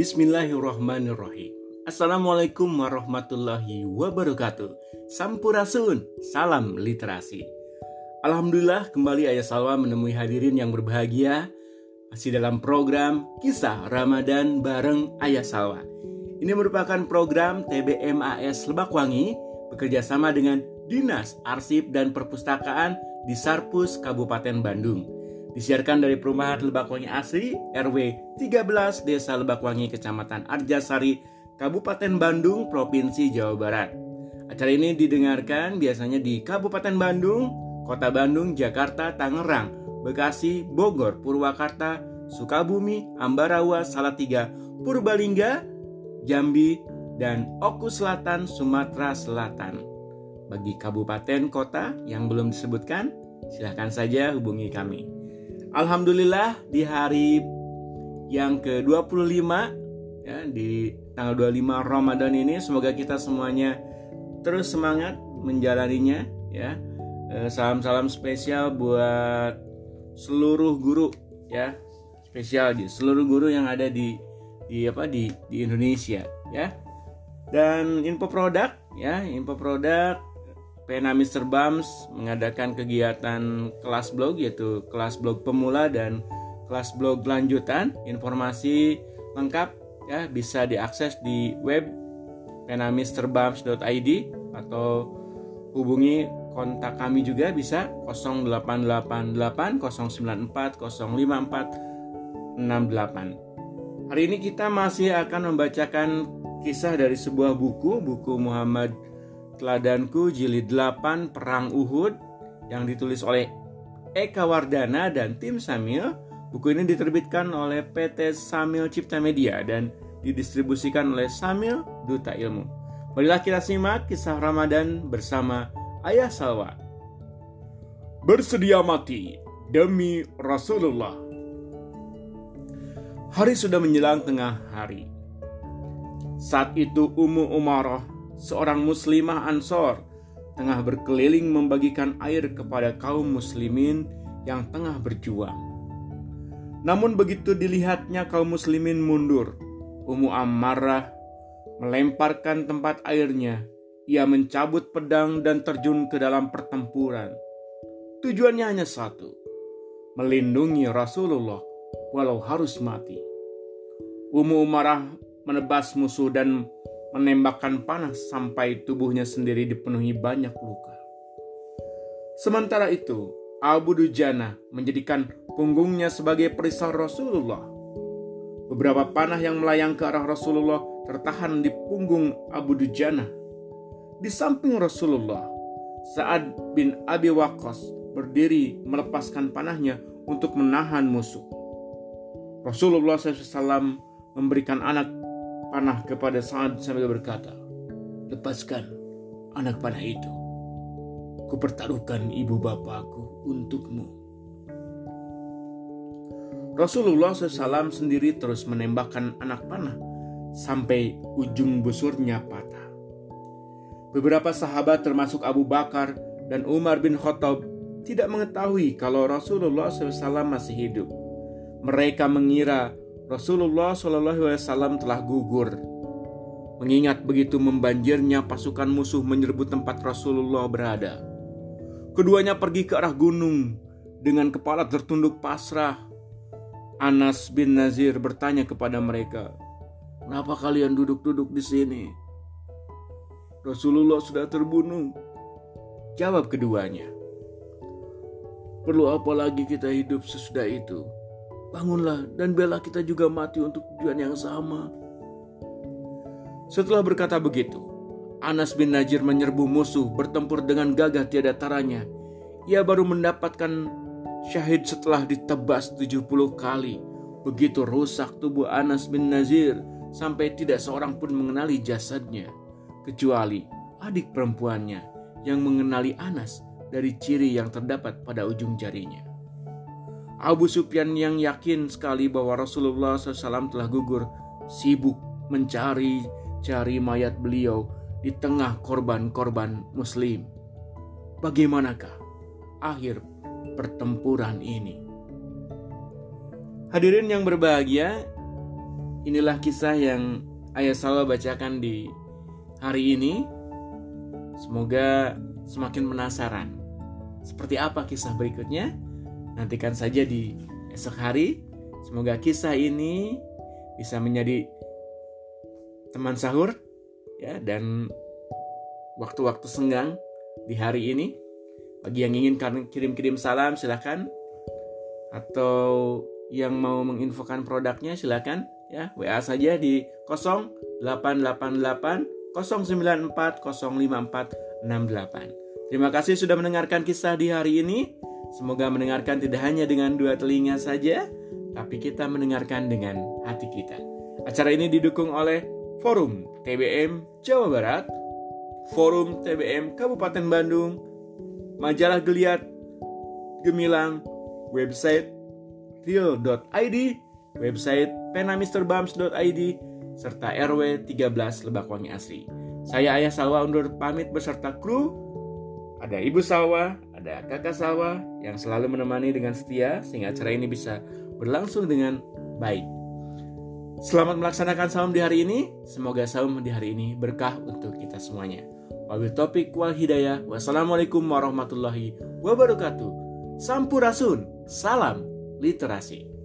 Bismillahirrahmanirrahim. Assalamualaikum warahmatullahi wabarakatuh. Sampurasun, salam literasi. Alhamdulillah kembali Ayah Salwa menemui hadirin yang berbahagia masih dalam program Kisah Ramadan bareng Ayah Salwa. Ini merupakan program TBMAS Lebakwangi bekerja sama dengan Dinas Arsip dan Perpustakaan di Sarpus Kabupaten Bandung. Disiarkan dari Perumahan Lebakwangi Asri, RW 13, Desa Lebakwangi, Kecamatan Arjasari, Kabupaten Bandung, Provinsi Jawa Barat. Acara ini didengarkan biasanya di Kabupaten Bandung, Kota Bandung, Jakarta, Tangerang, Bekasi, Bogor, Purwakarta, Sukabumi, Ambarawa, Salatiga, Purbalingga, Jambi, dan Oku Selatan, Sumatera Selatan. Bagi kabupaten kota yang belum disebutkan, silahkan saja hubungi kami. Alhamdulillah di hari yang ke-25 ya di tanggal 25 Ramadan ini semoga kita semuanya terus semangat menjalaninya ya. Eh, salam-salam spesial buat seluruh guru ya. Spesial di seluruh guru yang ada di di apa di di Indonesia ya. Dan info produk ya, info produk Pena Mr. Bams mengadakan kegiatan kelas blog yaitu kelas blog pemula dan kelas blog lanjutan. Informasi lengkap ya bisa diakses di web penamisterbams.id atau hubungi kontak kami juga bisa 0888 094 054 68. Hari ini kita masih akan membacakan kisah dari sebuah buku, buku Muhammad Teladanku Jilid 8 Perang Uhud yang ditulis oleh Eka Wardana dan tim Samil. Buku ini diterbitkan oleh PT Samil Cipta Media dan didistribusikan oleh Samil Duta Ilmu. Marilah kita simak kisah Ramadan bersama Ayah Salwa. Bersedia mati demi Rasulullah. Hari sudah menjelang tengah hari. Saat itu Ummu Umarah seorang muslimah Ansor tengah berkeliling membagikan air kepada kaum muslimin yang tengah berjuang. Namun begitu dilihatnya kaum muslimin mundur, Ummu Ammarah melemparkan tempat airnya. Ia mencabut pedang dan terjun ke dalam pertempuran. Tujuannya hanya satu, melindungi Rasulullah walau harus mati. Ummu Umarah menebas musuh dan menembakkan panah sampai tubuhnya sendiri dipenuhi banyak luka. Sementara itu, Abu Dujana menjadikan punggungnya sebagai perisai Rasulullah. Beberapa panah yang melayang ke arah Rasulullah tertahan di punggung Abu Dujana. Di samping Rasulullah, Sa'ad bin Abi Waqqas berdiri melepaskan panahnya untuk menahan musuh. Rasulullah SAW memberikan anak panah kepada Sa'ad sambil berkata, Lepaskan anak panah itu. Kupertaruhkan ibu bapakku untukmu. Rasulullah SAW sendiri terus menembakkan anak panah sampai ujung busurnya patah. Beberapa sahabat termasuk Abu Bakar dan Umar bin Khattab tidak mengetahui kalau Rasulullah SAW masih hidup. Mereka mengira Rasulullah SAW telah gugur. Mengingat begitu membanjirnya pasukan musuh menyerbu tempat Rasulullah berada. Keduanya pergi ke arah gunung dengan kepala tertunduk pasrah. Anas bin Nazir bertanya kepada mereka, "Kenapa kalian duduk-duduk di sini?" Rasulullah sudah terbunuh. Jawab keduanya, "Perlu apa lagi kita hidup sesudah itu?" Bangunlah dan bela kita juga mati untuk tujuan yang sama. Setelah berkata begitu, Anas bin Najir menyerbu musuh bertempur dengan gagah tiada taranya. Ia baru mendapatkan syahid setelah ditebas 70 kali. Begitu rusak tubuh Anas bin Nazir sampai tidak seorang pun mengenali jasadnya. Kecuali adik perempuannya yang mengenali Anas dari ciri yang terdapat pada ujung jarinya. Abu Sufyan yang yakin sekali bahwa Rasulullah SAW telah gugur, sibuk mencari cari mayat beliau di tengah korban-korban muslim. Bagaimanakah akhir pertempuran ini? Hadirin yang berbahagia, inilah kisah yang Ayah Salwa bacakan di hari ini. Semoga semakin penasaran. Seperti apa kisah berikutnya? Nantikan saja di esok hari. Semoga kisah ini bisa menjadi teman sahur ya dan waktu-waktu senggang di hari ini. Bagi yang ingin kirim-kirim salam silahkan atau yang mau menginfokan produknya silahkan ya WA saja di 0888 094 054 68. Terima kasih sudah mendengarkan kisah di hari ini. Semoga mendengarkan tidak hanya dengan dua telinga saja, tapi kita mendengarkan dengan hati kita. Acara ini didukung oleh Forum TBM Jawa Barat, Forum TBM Kabupaten Bandung, Majalah Geliat, Gemilang, website real.id, website penamisterbams.id, serta RW 13 Lebakwangi Asri. Saya Ayah Salwa undur pamit beserta kru. Ada Ibu Salwa, ada Kakak Salwa yang selalu menemani dengan setia sehingga acara ini bisa berlangsung dengan baik. Selamat melaksanakan saum di hari ini. Semoga saum di hari ini berkah untuk kita semuanya. Wabil topik wal hidayah. Wassalamualaikum warahmatullahi wabarakatuh. Sampurasun. Salam literasi.